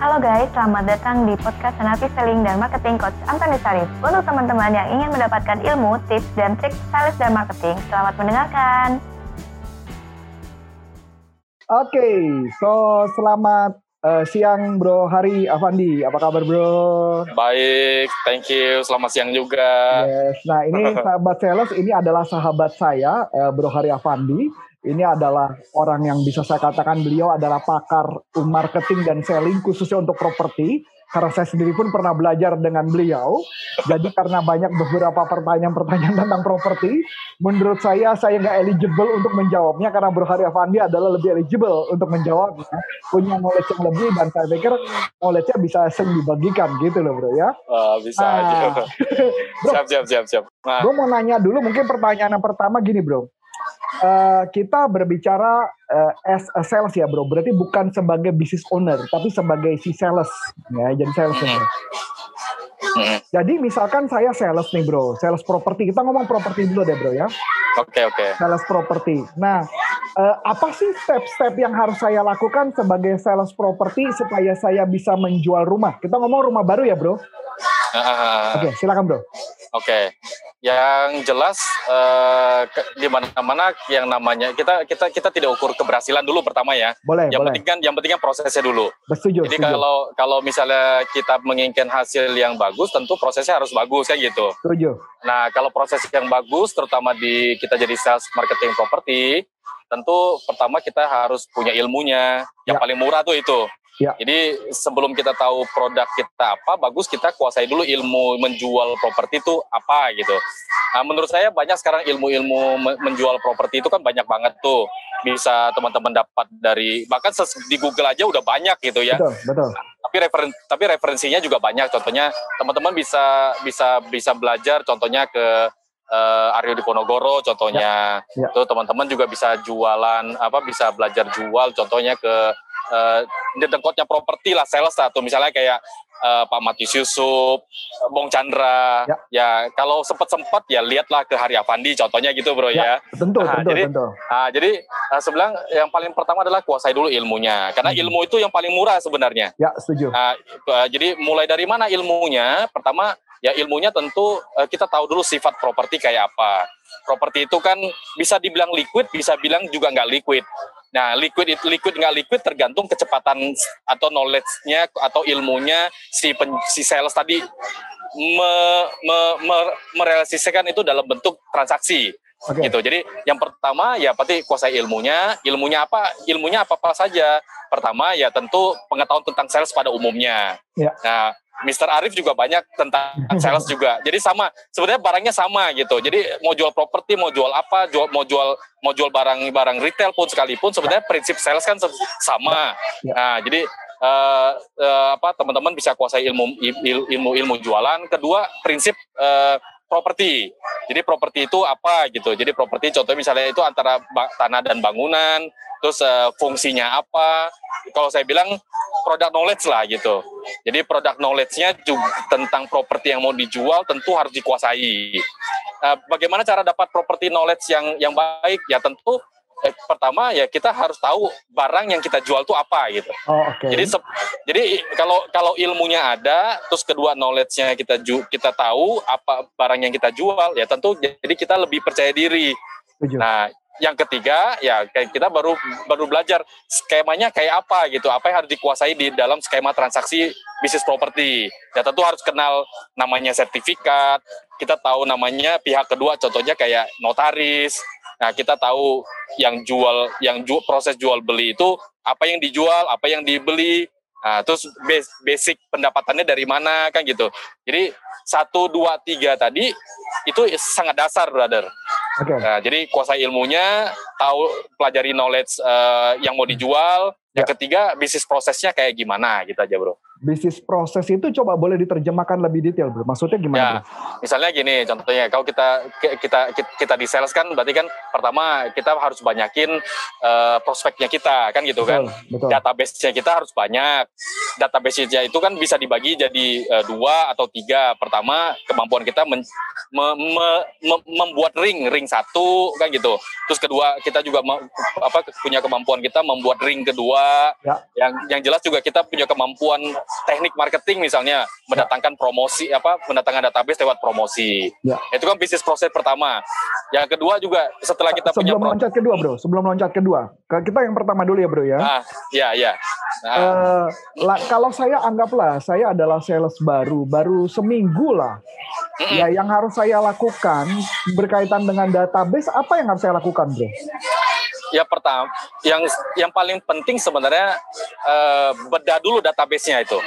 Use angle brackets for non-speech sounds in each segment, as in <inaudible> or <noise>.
Halo guys, selamat datang di podcast Senapi Selling dan Marketing Coach Antoni Sarif. Untuk teman-teman yang ingin mendapatkan ilmu, tips, dan trik sales dan marketing, selamat mendengarkan. Oke, okay, so selamat uh, siang Bro Hari Avandi. Apa kabar Bro? Baik, thank you. Selamat siang juga. Yes. Nah ini <laughs> sahabat sales, ini adalah sahabat saya uh, Bro Hari Avandi ini adalah orang yang bisa saya katakan beliau adalah pakar marketing dan selling khususnya untuk properti. Karena saya sendiri pun pernah belajar dengan beliau. Jadi karena banyak beberapa pertanyaan-pertanyaan tentang properti, menurut saya saya nggak eligible untuk menjawabnya karena Bro Hari Avandi adalah lebih eligible untuk menjawabnya. Punya knowledge yang lebih dan saya pikir knowledge-nya bisa sering dibagikan gitu loh bro ya. Uh, bisa nah, aja. bro, <laughs> siap, siap, siap, siap. Nah. Gue mau nanya dulu mungkin pertanyaan yang pertama gini bro uh, kita berbicara uh, as a sales ya bro, berarti bukan sebagai business owner, tapi sebagai si sales ya, jadi sales ya. Bro. Jadi misalkan saya sales nih bro, sales properti. Kita ngomong properti dulu deh bro ya. Oke okay, oke. Okay. Sales properti. Nah, uh, apa sih step-step yang harus saya lakukan sebagai sales properti supaya saya bisa menjual rumah? Kita ngomong rumah baru ya bro. Uh, <laughs> Oke, okay, silakan bro. Oke, okay. yang jelas uh, di mana-mana yang namanya kita kita kita tidak ukur keberhasilan dulu pertama ya. Boleh. Yang boleh. penting kan yang penting kan prosesnya dulu. Setuju. Jadi setuju. kalau kalau misalnya kita menginginkan hasil yang bagus, tentu prosesnya harus bagus kan gitu. Setuju. Nah kalau proses yang bagus, terutama di kita jadi sales marketing properti, tentu pertama kita harus punya ilmunya. Yang ya. paling murah tuh itu. Ya. Jadi sebelum kita tahu produk kita apa, bagus kita kuasai dulu ilmu menjual properti itu apa gitu. Nah, menurut saya banyak sekarang ilmu-ilmu menjual properti itu kan banyak banget tuh. Bisa teman-teman dapat dari bahkan di Google aja udah banyak gitu ya. Betul, betul. Tapi referen tapi referensinya juga banyak. Contohnya teman-teman bisa bisa bisa belajar contohnya ke uh, Aryo Diponegoro contohnya. Ya, ya. Tuh teman-teman juga bisa jualan apa bisa belajar jual contohnya ke uh, dengkotnya properti lah sales atau misalnya kayak uh, Pak Matius Yusuf, Bong Chandra. Ya, ya kalau sempat-sempat ya lihatlah ke Hari Avandi contohnya gitu bro ya. ya. Tentu, nah, tentu, jadi, tentu. Nah, jadi uh, sebelah yang paling pertama adalah kuasai dulu ilmunya karena hmm. ilmu itu yang paling murah sebenarnya. Ya, setuju. Nah, uh, jadi mulai dari mana ilmunya? Pertama ya ilmunya tentu uh, kita tahu dulu sifat properti kayak apa. Properti itu kan bisa dibilang liquid, bisa bilang juga nggak liquid. Nah, liquid itu liquid nggak liquid tergantung kecepatan atau knowledge-nya atau ilmunya si pen, si sales tadi me, me, me, merealisasikan itu dalam bentuk transaksi. Okay. gitu. Jadi yang pertama ya pasti kuasai ilmunya. Ilmunya apa? Ilmunya apa apa saja. Pertama ya tentu pengetahuan tentang sales pada umumnya. Yeah. Nah, Mr. Arif juga banyak tentang <laughs> sales juga. Jadi sama, sebenarnya barangnya sama gitu. Jadi mau jual properti, mau jual apa, jual, mau jual mau jual barang-barang retail pun sekalipun sebenarnya prinsip sales kan sama. Ya. Nah, jadi uh, uh, apa teman-teman bisa kuasai ilmu ilmu ilmu jualan. Kedua, prinsip uh, properti. Jadi properti itu apa gitu. Jadi properti contohnya misalnya itu antara tanah dan bangunan, terus uh, fungsinya apa. Kalau saya bilang produk knowledge lah gitu. Jadi produk knowledge-nya tentang properti yang mau dijual tentu harus dikuasai. Uh, bagaimana cara dapat properti knowledge yang yang baik? Ya tentu eh, pertama ya kita harus tahu barang yang kita jual itu apa gitu. Oh, okay. Jadi jadi kalau kalau ilmunya ada, terus kedua knowledge-nya kita ju, kita tahu apa barang yang kita jual, ya tentu jadi kita lebih percaya diri. Tujuh. Nah, yang ketiga ya kita baru baru belajar skemanya kayak apa gitu. Apa yang harus dikuasai di dalam skema transaksi bisnis properti. Ya tentu harus kenal namanya sertifikat. Kita tahu namanya pihak kedua contohnya kayak notaris. Nah kita tahu yang jual yang ju, proses jual beli itu apa yang dijual apa yang dibeli. Nah, terus basic pendapatannya dari mana kan gitu. Jadi satu dua tiga tadi itu sangat dasar brother Okay. Nah, jadi kuasai ilmunya, tahu pelajari knowledge uh, yang mau dijual. Yang ya. ketiga, bisnis prosesnya kayak gimana gitu aja, Bro bisnis proses itu coba boleh diterjemahkan lebih detail bro maksudnya gimana ya, bro? misalnya gini contohnya kalau kita kita kita di sales kan berarti kan pertama kita harus banyakin uh, prospeknya kita kan gitu kan betul. database-nya kita harus banyak database-nya itu kan bisa dibagi jadi uh, dua atau tiga pertama kemampuan kita men, me, me, me, membuat ring ring satu kan gitu terus kedua kita juga apa punya kemampuan kita membuat ring kedua. Ya. Yang yang jelas juga kita punya kemampuan teknik marketing misalnya mendatangkan promosi apa mendatangkan database lewat promosi. Ya. Itu kan bisnis proses pertama. Yang kedua juga setelah kita sebelum punya sebelum loncat kedua, Bro. Sebelum loncat kedua. Kita yang pertama dulu ya, Bro ya. Ah, ya, ya. Nah. Uh, la, kalau saya anggaplah saya adalah sales baru, baru seminggu lah. Mm -mm. Ya, yang harus saya lakukan berkaitan dengan database apa yang harus saya lakukan, bro? Ya pertama, yang yang paling penting sebenarnya uh, bedah dulu database-nya itu.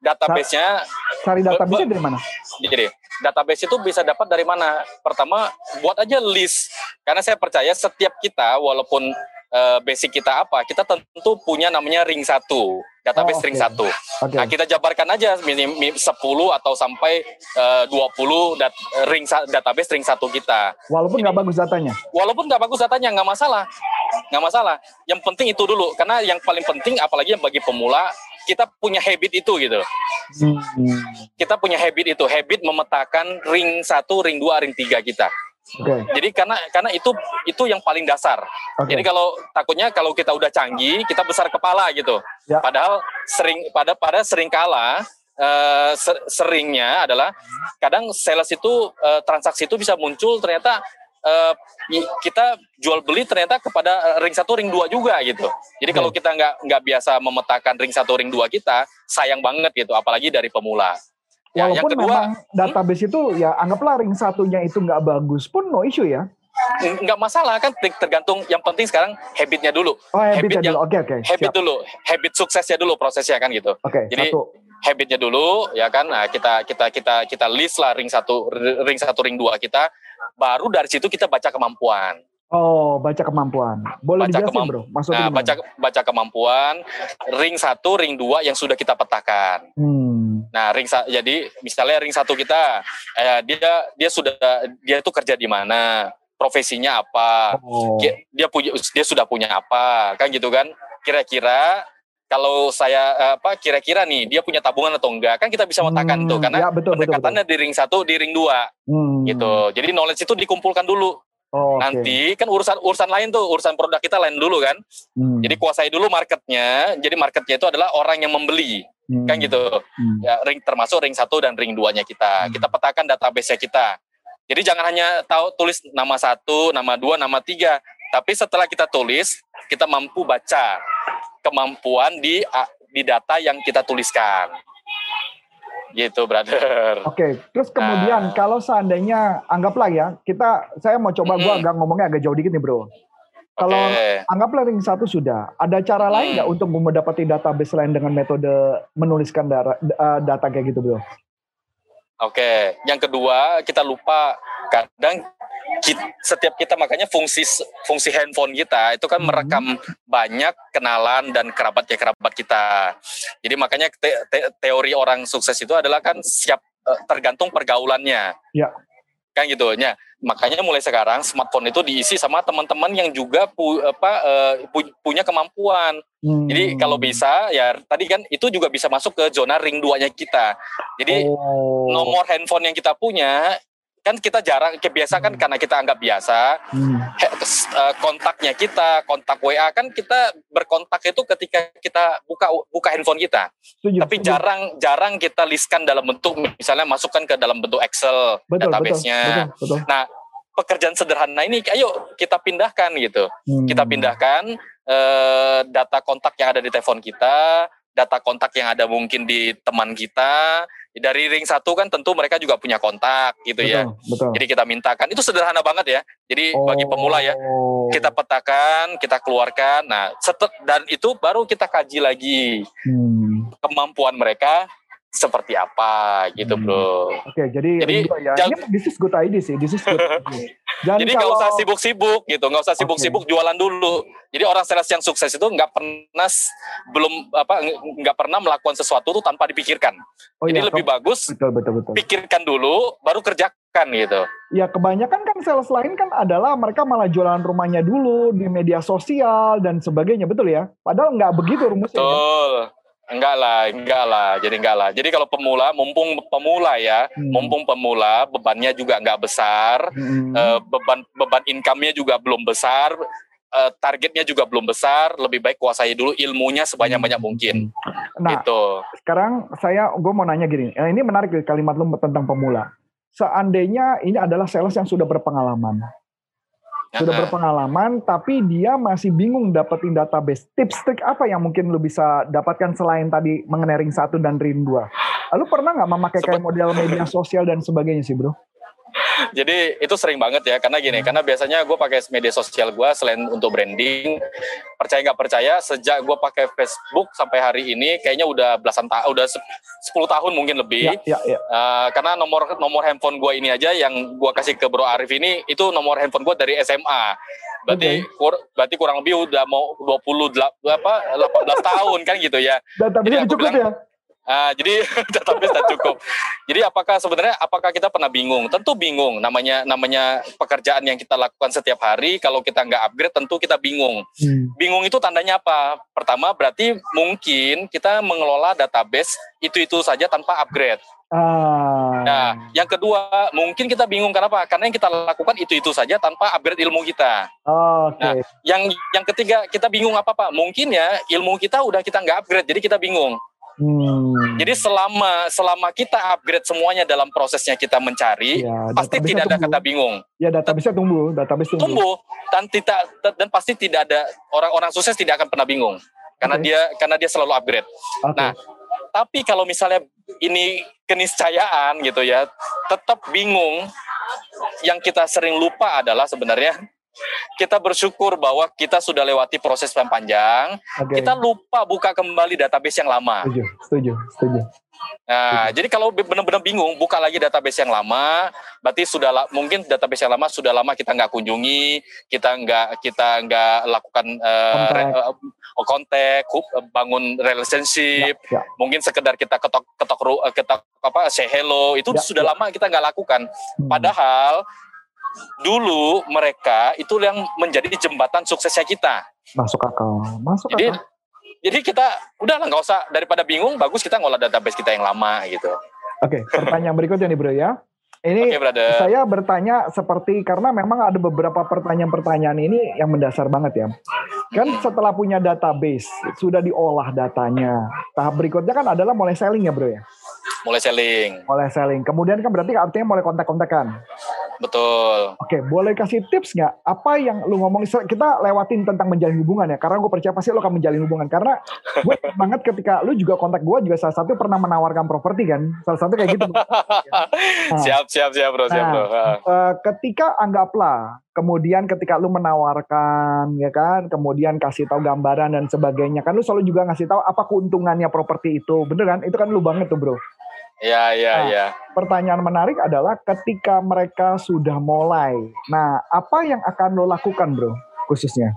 Database-nya cari database dari mana? Jadi database itu bisa dapat dari mana? Pertama, buat aja list. Karena saya percaya setiap kita walaupun uh, basic kita apa, kita tentu punya namanya ring satu, database oh, okay. ring satu. Okay. Nah, kita jabarkan aja minim, minim 10 atau sampai eh, uh, 20 dat, ring database ring satu kita. Walaupun nggak bagus datanya. Walaupun nggak bagus datanya nggak masalah, nggak masalah. Yang penting itu dulu, karena yang paling penting apalagi yang bagi pemula kita punya habit itu gitu. Hmm. Kita punya habit itu, habit memetakan ring satu, ring dua, ring tiga kita. Okay. Jadi karena karena itu itu yang paling dasar. Okay. Jadi kalau takutnya kalau kita udah canggih, kita besar kepala gitu. Ya. Padahal sering pada pada sering kala uh, seringnya adalah kadang sales itu uh, transaksi itu bisa muncul ternyata uh, kita jual beli ternyata kepada ring satu ring dua juga gitu. Jadi okay. kalau kita nggak nggak biasa memetakan ring satu ring dua kita, sayang banget gitu, apalagi dari pemula. Ya, Walaupun yang kedua, memang database itu ya anggaplah ring satunya itu nggak bagus pun no issue ya. Nggak masalah kan tergantung yang penting sekarang habitnya dulu. Oh habitnya habit dulu, oke oke. Okay, habit dulu, habit suksesnya dulu prosesnya kan gitu. Oke. Okay, Jadi satu. habitnya dulu ya kan, nah, kita kita kita kita list lah ring satu ring satu ring dua kita, baru dari situ kita baca kemampuan. Oh, baca kemampuan. Boleh baca dijelasin, Bro? Maksudnya nah, baca baca kemampuan ring satu, ring dua yang sudah kita petakan. Hmm. Nah, ring jadi misalnya ring satu kita eh, dia dia sudah dia itu kerja di mana, profesinya apa, oh. dia, dia punya dia sudah punya apa, kan gitu kan? Kira-kira kalau saya eh, apa kira-kira nih dia punya tabungan atau enggak kan kita bisa metakan hmm, tuh karena ya, betul, pendekatannya betul, betul. di ring satu di ring dua hmm. gitu jadi knowledge itu dikumpulkan dulu Oh, Nanti kan urusan urusan lain tuh urusan produk kita lain dulu kan. Hmm. Jadi kuasai dulu marketnya. Jadi marketnya itu adalah orang yang membeli hmm. kan gitu. Hmm. Ya ring termasuk ring satu dan ring duanya kita. Hmm. Kita petakan database kita. Jadi jangan hanya tahu tulis nama satu, nama dua, nama tiga. Tapi setelah kita tulis, kita mampu baca kemampuan di di data yang kita tuliskan gitu brother. Oke, okay. terus kemudian nah. kalau seandainya anggaplah ya kita saya mau coba mm -hmm. gua agak ngomongnya agak jauh dikit nih bro. Kalau okay. anggaplah ring satu sudah, ada cara hmm. lain nggak untuk mendapati database lain dengan metode menuliskan data, eh, data kayak gitu bro? Oke, okay. yang kedua kita lupa kadang kita, setiap kita makanya fungsi fungsi handphone kita itu kan hmm. merekam banyak kenalan dan kerabat ya kerabat kita. Jadi makanya te, te, teori orang sukses itu adalah kan siap eh, tergantung pergaulannya. Ya. Kan gitu ya. Makanya mulai sekarang smartphone itu diisi sama teman-teman yang juga pu, apa uh, pu, punya kemampuan. Hmm. Jadi kalau bisa ya tadi kan itu juga bisa masuk ke zona ring duanya kita. Jadi oh. nomor handphone yang kita punya kan kita jarang kebiasa kan hmm. karena kita anggap biasa hmm. Eh, kontaknya kita kontak WA kan kita berkontak itu ketika kita buka buka handphone kita setuju, tapi setuju. jarang jarang kita listkan dalam bentuk misalnya masukkan ke dalam bentuk Excel database-nya nah pekerjaan sederhana ini ayo kita pindahkan gitu hmm. kita pindahkan eh, data kontak yang ada di telepon kita data kontak yang ada mungkin di teman kita dari ring satu kan tentu mereka juga punya kontak gitu ya. betul, ya. Betul. Jadi kita mintakan itu sederhana banget ya. Jadi oh. bagi pemula ya kita petakan, kita keluarkan. Nah, setet, dan itu baru kita kaji lagi hmm. kemampuan mereka seperti apa gitu hmm. bro. Oke jadi, jadi ya. Jang, ini this is good idea sih, this is good <laughs> Jadi nggak kalau... usah sibuk-sibuk gitu, nggak usah sibuk-sibuk okay. jualan dulu. Jadi orang sales yang sukses itu nggak pernah belum apa nggak pernah melakukan sesuatu itu tanpa dipikirkan. Oh, jadi iya, lebih bagus betul, betul, betul. pikirkan dulu, baru kerjakan gitu. Ya kebanyakan kan sales lain kan adalah mereka malah jualan rumahnya dulu di media sosial dan sebagainya, betul ya? Padahal nggak begitu rumusnya. Ya. Betul. Ya? Enggak lah, enggak lah. Jadi enggak lah. Jadi kalau pemula, mumpung pemula ya, hmm. mumpung pemula, bebannya juga enggak besar, hmm. uh, beban beban income-nya juga belum besar. uh, targetnya juga belum besar, lebih baik kuasai dulu ilmunya sebanyak-banyak mungkin. Nah, gitu. sekarang saya gue mau nanya gini, eh, ini menarik kalimat lu tentang pemula. Seandainya ini adalah sales yang sudah berpengalaman, sudah berpengalaman, tapi dia masih bingung dapetin database. Tips trik apa yang mungkin lu bisa dapatkan selain tadi mengenai ring satu dan ring dua? Lu pernah nggak memakai kayak model media sosial dan sebagainya sih, bro? Jadi itu sering banget ya, karena gini, karena biasanya gue pakai media sosial gue selain untuk branding, percaya nggak percaya, sejak gue pakai Facebook sampai hari ini, kayaknya udah belasan tahun, udah 10 tahun mungkin lebih. Ya, ya, ya. Uh, karena nomor nomor handphone gue ini aja yang gue kasih ke Bro Arif ini, itu nomor handphone gue dari SMA. Berarti okay. kur, berarti kurang lebih udah mau 20 apa 18 tahun kan gitu ya. Dan tapi cukup bilang, ya Uh, jadi <laughs> database tak cukup. Jadi apakah sebenarnya apakah kita pernah bingung? Tentu bingung. Namanya namanya pekerjaan yang kita lakukan setiap hari. Kalau kita nggak upgrade, tentu kita bingung. Hmm. Bingung itu tandanya apa? Pertama berarti mungkin kita mengelola database itu itu saja tanpa upgrade. Ah. Nah, yang kedua mungkin kita bingung kenapa? Karena yang kita lakukan itu itu saja tanpa upgrade ilmu kita. Oh, okay. Nah, yang yang ketiga kita bingung apa pak? Mungkin ya ilmu kita udah kita nggak upgrade, jadi kita bingung. Hmm. Jadi selama selama kita upgrade semuanya dalam prosesnya kita mencari, ya, pasti tidak ada kata bingung. Ya data bisa tumbuh, database tumbuh. Tumbuh dan tidak dan pasti tidak ada orang-orang sukses tidak akan pernah bingung karena okay. dia karena dia selalu upgrade. Okay. Nah, tapi kalau misalnya ini keniscayaan gitu ya, tetap bingung. Yang kita sering lupa adalah sebenarnya kita bersyukur bahwa kita sudah lewati proses yang panjang. Okay. Kita lupa buka kembali database yang lama. Setuju, setuju, setuju. Nah, setuju. jadi kalau benar-benar bingung, buka lagi database yang lama, berarti sudah mungkin database yang lama sudah lama kita nggak kunjungi, kita nggak kita nggak lakukan uh, kontak, uh, bangun relationship, ya, ya. mungkin sekedar kita ketok ketok ketok apa say hello, itu ya, sudah ya. lama kita nggak lakukan. Hmm. Padahal dulu mereka itu yang menjadi jembatan suksesnya kita. Masuk akal, masuk jadi, akal. Jadi kita udah lah nggak usah daripada bingung, bagus kita ngolah database kita yang lama gitu. Oke, pertanyaan berikutnya nih bro ya. Ini okay, saya bertanya seperti karena memang ada beberapa pertanyaan-pertanyaan ini yang mendasar banget ya. Kan setelah punya database, sudah diolah datanya. Tahap berikutnya kan adalah mulai selling ya bro ya? Mulai selling. Mulai selling. Kemudian kan berarti artinya mulai kontak-kontakan. Betul. Oke, boleh kasih tips nggak? Apa yang lu ngomong? Kita lewatin tentang menjalin hubungan ya, karena gue percaya pasti lu akan menjalin hubungan. Karena gue <laughs> banget ketika lu juga kontak gue juga salah satu pernah menawarkan properti kan, salah satu kayak gitu. <laughs> nah, siap, siap, siap bro, siap bro. Uh, ketika anggaplah, kemudian ketika lu menawarkan, ya kan, kemudian kasih tahu gambaran dan sebagainya, kan lu selalu juga ngasih tahu apa keuntungannya properti itu, bener kan? Itu kan lu banget tuh bro. Iya, iya, nah, iya. Pertanyaan menarik adalah ketika mereka sudah mulai. Nah, apa yang akan lo lakukan, Bro, khususnya?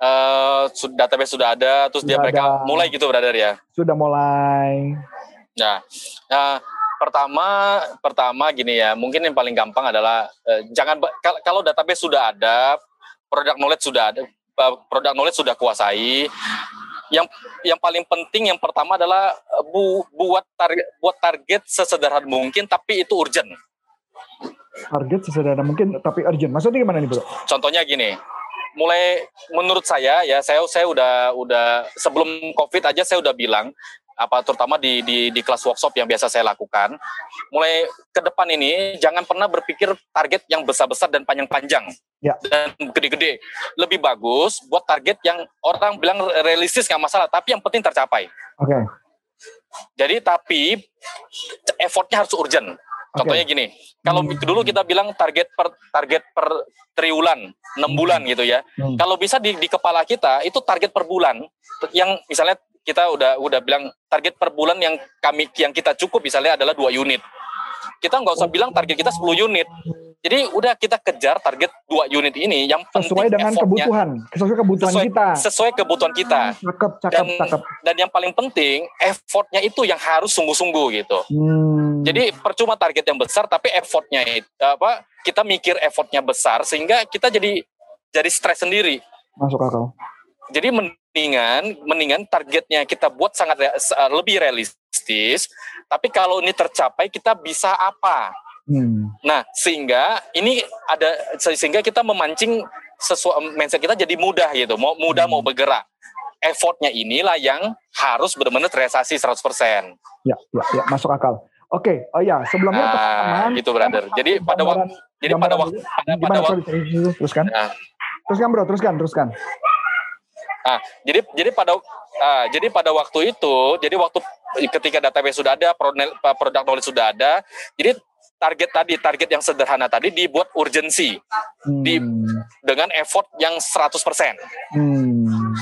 Uh, database sudah ada, terus sudah dia mereka ada. mulai gitu, brother ya? Sudah mulai. Nah, nah pertama pertama gini ya, mungkin yang paling gampang adalah uh, jangan kalau database sudah ada, produk knowledge sudah ada, eh, produk knowledge sudah kuasai, yang yang paling penting yang pertama adalah eh, bu, buat target buat target sesederhana mungkin tapi itu urgent. Target sesederhana mungkin tapi urgent. Maksudnya gimana nih, Bro? Contohnya gini. Mulai menurut saya ya saya saya udah udah sebelum Covid aja saya udah bilang apa terutama di, di di kelas workshop yang biasa saya lakukan mulai ke depan ini jangan pernah berpikir target yang besar-besar dan panjang-panjang ya. dan gede-gede lebih bagus buat target yang orang bilang realistis nggak masalah tapi yang penting tercapai oke okay. jadi tapi effortnya harus urgent contohnya okay. gini kalau hmm. dulu kita bilang target per target per triwulan enam bulan gitu ya hmm. kalau bisa di, di kepala kita itu target per bulan yang misalnya kita udah udah bilang target per bulan yang kami yang kita cukup misalnya adalah dua unit. Kita nggak usah bilang target kita 10 unit. Jadi udah kita kejar target dua unit ini yang sesuai dengan kebutuhan, sesuai kebutuhan sesuai, kita. Sesuai kebutuhan kita. Cakep, cakep, dan, cakep. Dan yang paling penting effortnya itu yang harus sungguh-sungguh gitu. Hmm. Jadi percuma target yang besar tapi effortnya apa kita mikir effortnya besar sehingga kita jadi jadi stres sendiri. Masuk akal. Jadi mendingan mendingan targetnya kita buat sangat uh, lebih realistis. Tapi kalau ini tercapai kita bisa apa? Hmm. Nah, sehingga ini ada sehingga kita memancing sesuai mindset kita jadi mudah gitu, mau mudah mau bergerak. Effortnya inilah yang harus benar-benar terrealisasi 100%. Ya, ya, ya, masuk akal. Oke, oh ya, sebelumnya Nah, teman-teman, gitu brother. Jadi pada waktu jadi pada waktu pada, pada waktu teruskan. Nah. Teruskan bro, teruskan, teruskan. Nah, jadi jadi pada ah, jadi pada waktu itu, jadi waktu ketika database sudah ada, produk produk knowledge sudah ada, jadi target tadi, target yang sederhana tadi dibuat urgensi. Hmm, Di- dengan effort yang 100%. hmm,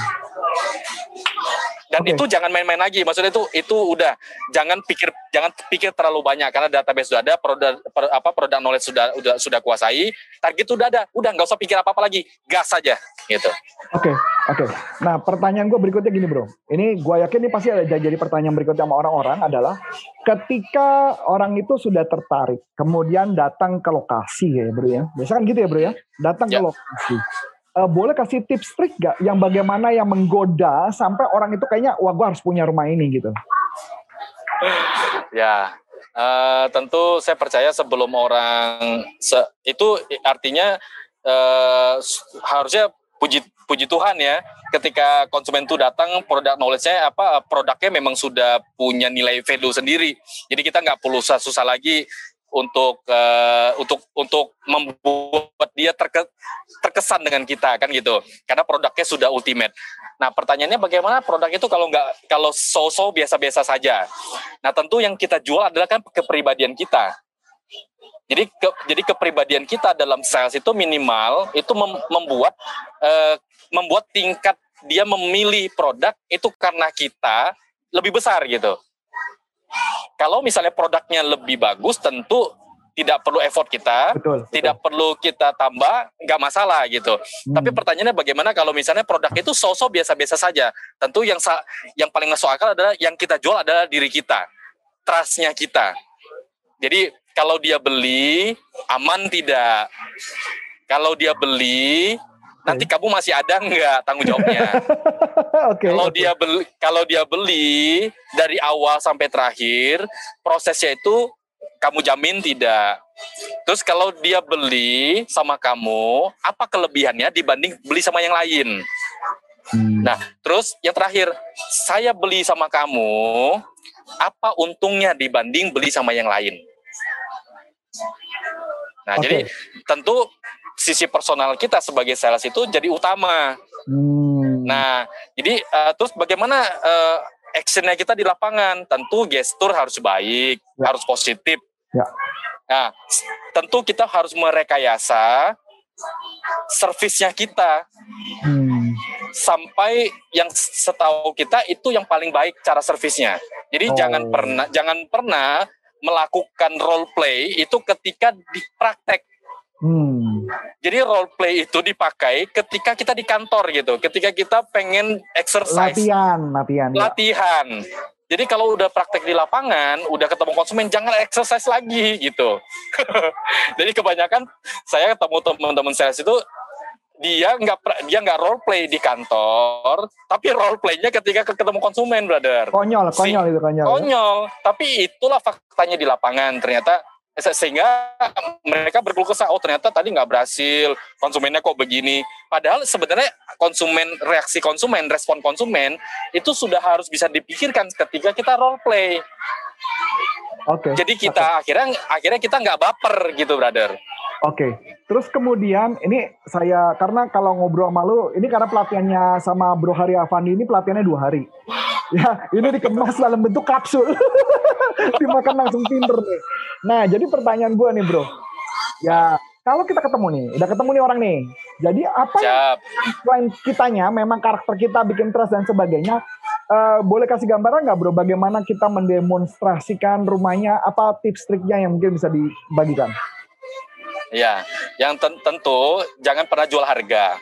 Dan Oke. itu jangan main-main lagi. Maksudnya itu itu udah jangan pikir jangan pikir terlalu banyak karena database sudah ada, produk per- apa produk knowledge sudah sudah sudah kuasai, target sudah ada. Udah nggak usah pikir apa-apa lagi. Gas saja gitu. Oke, oke. Nah, pertanyaan gue berikutnya gini, bro. Ini gue yakin ini pasti ada jadi pertanyaan berikutnya sama orang-orang adalah ketika orang itu sudah tertarik, kemudian datang ke lokasi ya, bro ya. Biasa kan gitu ya, bro ya. Datang ke Ya. lokasi. Eh, boleh kasih tips trik gak yang bagaimana yang menggoda sampai orang itu kayaknya wah gue harus punya rumah ini gitu. Ya, eh, tentu saya percaya sebelum orang se- itu artinya s- harusnya puji puji Tuhan ya, ketika konsumen itu datang produk knowledge-nya apa produknya memang sudah punya nilai value sendiri. Jadi kita nggak perlu susah-susah lagi untuk eh, untuk untuk membuat dia terke- terkesan dengan kita kan gitu. Karena produknya sudah ultimate. Nah, pertanyaannya bagaimana produk itu kalau nggak kalau so-so biasa-biasa saja. Nah, tentu yang kita jual adalah kan kepribadian kita. Jadi ke, jadi kepribadian kita dalam sales itu minimal itu mem- membuat eh, membuat tingkat dia memilih produk itu karena kita lebih besar gitu. Kalau misalnya produknya lebih bagus tentu tidak perlu effort kita, Betul. tidak perlu kita tambah, nggak masalah gitu. Hmm. Tapi pertanyaannya bagaimana kalau misalnya produk itu sosok biasa-biasa saja? Tentu yang sa- yang paling masuk akal adalah yang kita jual adalah diri kita, trustnya kita. Jadi kalau dia beli aman tidak? Kalau dia beli nanti kamu masih ada nggak tanggung jawabnya? <laughs> Oke. kalau oke. dia beli kalau dia beli dari awal sampai terakhir prosesnya itu kamu jamin tidak terus kalau dia beli sama kamu apa kelebihannya dibanding beli sama yang lain Hmm. nah terus yang terakhir saya beli sama kamu apa untungnya dibanding beli sama yang lain nah Oke. jadi tentu sisi personal kita sebagai sales itu jadi utama Hmm. Nah, jadi eh, terus bagaimana eh, actionnya kita di lapangan? Tentu gestur harus baik, Ya. harus positif. Ya. Nah, tentu kita harus merekayasa servisnya kita Hmm. sampai yang setahu kita itu yang paling baik cara servisnya. Jadi Oh. jangan pernah jangan pernah melakukan role play itu ketika di praktek. Hmm. Jadi role play itu dipakai ketika kita di kantor gitu, ketika kita pengen exercise Latihan, latihan. ya. latihan. Jadi kalau udah praktek di lapangan, udah ketemu konsumen, jangan exercise lagi gitu. <laughs> Jadi kebanyakan saya ketemu teman-teman sales itu dia nggak dia nggak role play di kantor, tapi role playnya ketika ketemu konsumen, brother. Konyol, Si- konyol itu konyol. ya. Konyol, tapi itulah faktanya di lapangan. Ternyata sehingga mereka berkeluh kesah, oh ternyata tadi nggak berhasil, konsumennya kok begini. Padahal sebenarnya konsumen reaksi konsumen, respon konsumen itu sudah harus bisa dipikirkan ketika kita role play. Oke. Jadi kita akhirnya akhirnya kita nggak baper gitu, brother. Oke, terus kemudian ini saya karena kalau ngobrol sama lu, ini karena pelatihannya sama Bro Hari Avandi ini pelatihannya dua hari. <laughs> Ya, ini dikemas dalam bentuk kapsul, <laughs> dimakan langsung pinter nih. Nah, jadi pertanyaan gue nih Bro, ya kalau kita ketemu nih, udah ketemu nih orang nih, jadi apa yang selain kitanya, memang karakter kita bikin trust dan sebagainya, eh, boleh kasih gambaran nggak Bro, bagaimana kita mendemonstrasikan rumahnya, apa tips triknya yang mungkin bisa dibagikan? Ya, yang ten- tentu jangan pernah jual harga.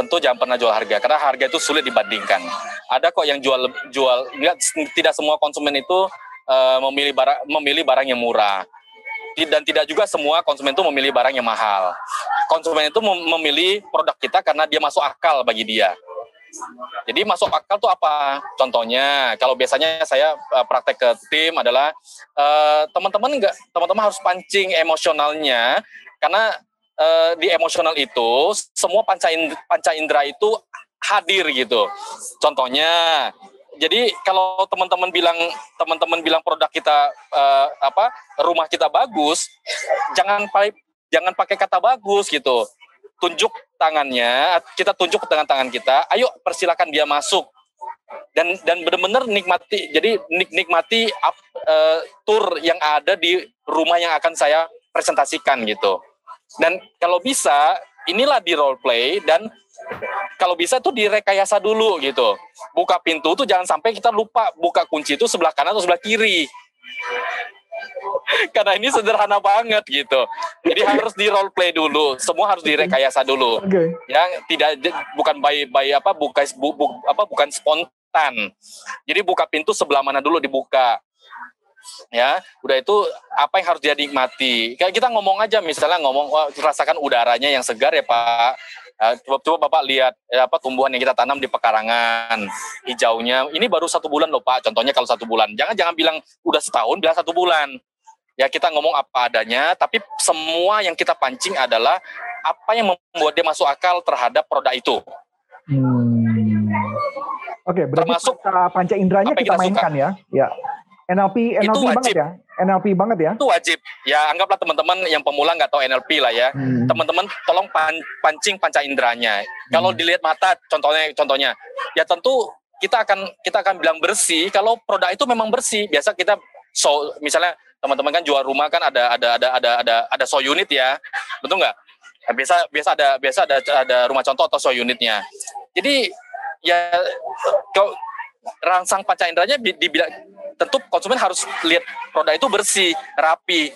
Tentu jangan pernah jual harga karena harga itu sulit dibandingkan. Ada kok yang jual jual enggak tidak semua konsumen itu eh, memilih barang memilih barang yang murah. Dan tidak juga semua konsumen itu memilih barang yang mahal. Konsumen itu mem- memilih produk kita karena dia masuk akal bagi dia. Jadi masuk akal tuh apa? Contohnya, kalau biasanya saya eh, praktek ke tim adalah eh, teman-teman nggak teman-teman harus pancing emosionalnya karena uh, di emosional itu semua panca indera, panca indera itu hadir gitu. Contohnya jadi kalau teman-teman bilang teman-teman bilang produk kita uh, apa rumah kita bagus, jangan pakai jangan pakai kata bagus gitu. Tunjuk tangannya, kita tunjuk dengan tangan kita. Ayo persilakan dia masuk dan dan benar-benar nikmati. Jadi nik, nikmati up, uh, tour yang ada di rumah yang akan saya presentasikan gitu. Dan kalau bisa inilah di role play dan kalau bisa tuh direkayasa dulu gitu. Buka pintu tuh jangan sampai kita lupa buka kunci itu sebelah kanan atau sebelah kiri. <laughs> Karena ini sederhana banget gitu. Jadi harus di role play dulu, semua harus direkayasa dulu. Okay. Yang tidak bukan by by apa bukan bu, bu, apa bukan spontan. Jadi buka pintu sebelah mana dulu dibuka ya udah itu apa yang harus dia nikmati? Kayak kita ngomong aja misalnya ngomong wah, rasakan udaranya yang segar ya pak. Eh, coba coba bapak lihat ya, apa tumbuhan yang kita tanam di pekarangan hijaunya. Ini baru satu bulan loh pak. Contohnya kalau satu bulan. Jangan jangan bilang udah setahun bilang satu bulan. Ya kita ngomong apa adanya tapi semua yang kita pancing adalah apa yang membuat dia masuk akal terhadap produk itu. Hmm. oke okay, berarti termasuk panca inderanya kita, kita mainkan suka. ya. Ya NLP NLP itu banget ya? NLP banget ya? Itu wajib. Ya anggaplah teman-teman yang pemula nggak tahu NLP lah ya. Hmm. teman-teman tolong pan, pancing panca inderanya. Hmm. kalau dilihat mata contohnya contohnya. Ya tentu kita akan kita akan bilang bersih. Kalau produk itu memang bersih biasa kita so misalnya teman-teman kan jual rumah kan ada ada ada ada ada ada so unit ya. Betul nggak? Nah, biasa biasa ada biasa ada ada rumah contoh atau so unitnya. Jadi ya kalau rangsang panca inderanya dibilang tentu konsumen harus lihat produk itu bersih, rapi.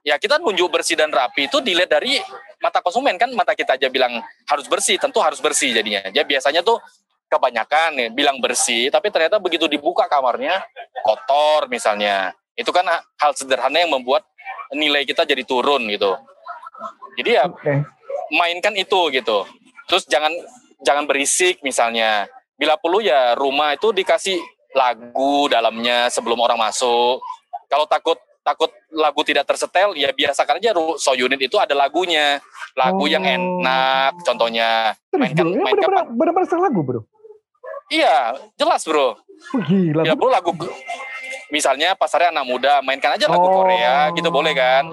Ya kita nunjuk bersih dan rapi itu dilihat dari mata konsumen kan mata kita aja bilang harus bersih, tentu harus bersih jadinya. Ya biasanya tuh kebanyakan ya, bilang bersih, tapi ternyata begitu dibuka kamarnya kotor misalnya. Itu kan hal sederhana yang membuat nilai kita jadi turun gitu. Jadi ya okay. mainkan itu gitu. Terus jangan jangan berisik misalnya. Bila perlu ya rumah itu dikasih lagu dalamnya sebelum orang masuk. Kalau takut takut lagu tidak tersetel, ya biasakan aja so unit itu ada lagunya, lagu oh. yang enak, contohnya. mainkan, bro? mainkan benar-benar lagu bro? Iya, jelas bro. Oh, gila. Ya bro lagu misalnya pasarnya anak muda mainkan aja lagu oh. Korea gitu boleh kan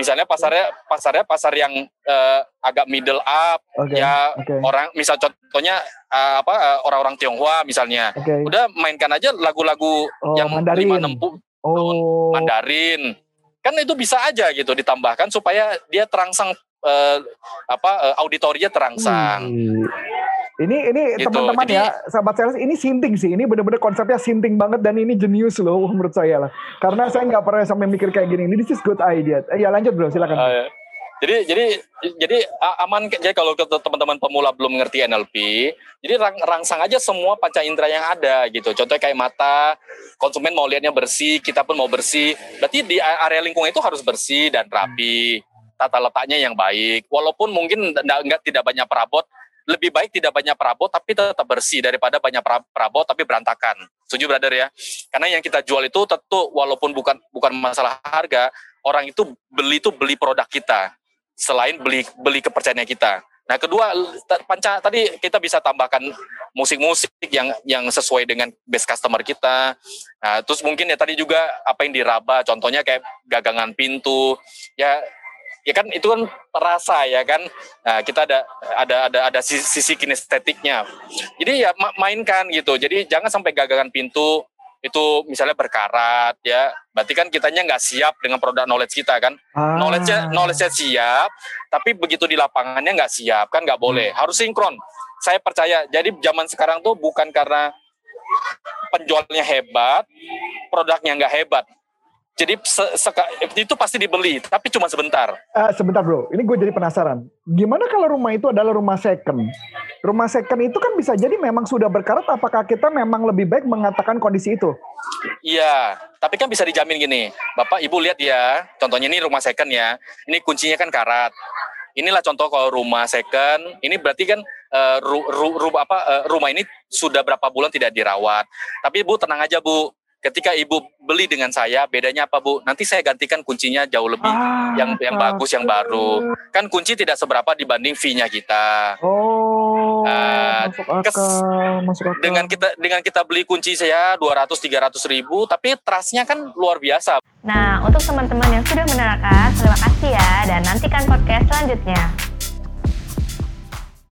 misalnya pasarnya pasarnya pasar yang uh, agak middle up okay. ya okay. orang misal contohnya uh, apa uh, orang-orang Tionghoa misalnya okay. udah mainkan aja lagu-lagu oh, yang lima enam oh. Mandarin kan itu bisa aja gitu ditambahkan supaya dia terangsang uh, apa uh, auditorinya terangsang hmm. Ini ini gitu. teman-teman ya, sahabat sales ini sinting sih. Ini bener-bener konsepnya sinting banget dan ini jenius loh menurut saya lah. Karena saya nggak pernah sampai mikir kayak gini. Ini this is good idea. Eh, ya lanjut bro, silakan. Uh, ya. Jadi jadi jadi aman jadi kalau teman-teman pemula belum ngerti NLP, jadi rang, rangsang aja semua panca indera yang ada gitu. Contohnya kayak mata, konsumen mau lihatnya bersih, kita pun mau bersih. Berarti di area lingkungan itu harus bersih dan rapi, tata letaknya yang baik. Walaupun mungkin nggak tidak banyak perabot, lebih baik tidak banyak perabot tapi tetap bersih daripada banyak perabot tapi berantakan. Setuju brother ya? Karena yang kita jual itu tentu walaupun bukan bukan masalah harga, orang itu beli itu beli produk kita selain beli beli kepercayaan kita. Nah, kedua panca tadi kita bisa tambahkan musik-musik yang yang sesuai dengan base customer kita. Nah, terus mungkin ya tadi juga apa yang diraba, contohnya kayak gagangan pintu. Ya ya kan itu kan terasa ya kan. Nah, kita ada ada ada ada sisi, sisi kinestetiknya. Jadi ya mainkan gitu. Jadi jangan sampai gagangan pintu itu misalnya berkarat ya. Berarti kan kitanya nggak siap dengan produk knowledge kita kan. Ah. knowledge knowledge siap tapi begitu di lapangannya nggak siap kan nggak boleh. Hmm. harus sinkron. Saya percaya jadi zaman sekarang tuh bukan karena penjualnya hebat produknya nggak hebat jadi itu pasti dibeli, tapi cuma sebentar. Uh, sebentar bro, ini gue jadi penasaran. Gimana kalau rumah itu adalah rumah second? Rumah second itu kan bisa jadi memang sudah berkarat, apakah kita memang lebih baik mengatakan kondisi itu? Iya, tapi kan bisa dijamin gini. Bapak, Ibu lihat ya, contohnya ini rumah second ya. Ini kuncinya kan karat. Inilah contoh kalau rumah second, ini berarti kan uh, ru, ru, ru, apa, uh, rumah ini sudah berapa bulan tidak dirawat. Tapi Bu tenang aja Bu, ketika ibu beli dengan saya bedanya apa bu? Nanti saya gantikan kuncinya jauh lebih. Ah, yang yang bagus yang baru. kan kunci tidak seberapa dibanding fee-nya kita. Oh, Ah, masuk kes- akal, masuk akal. dengan kita dengan kita beli kunci saya 200 300 ribu tapi trustnya kan luar biasa. Nah, untuk teman-teman yang sudah menerangkan, terima kasih ya dan nantikan podcast selanjutnya.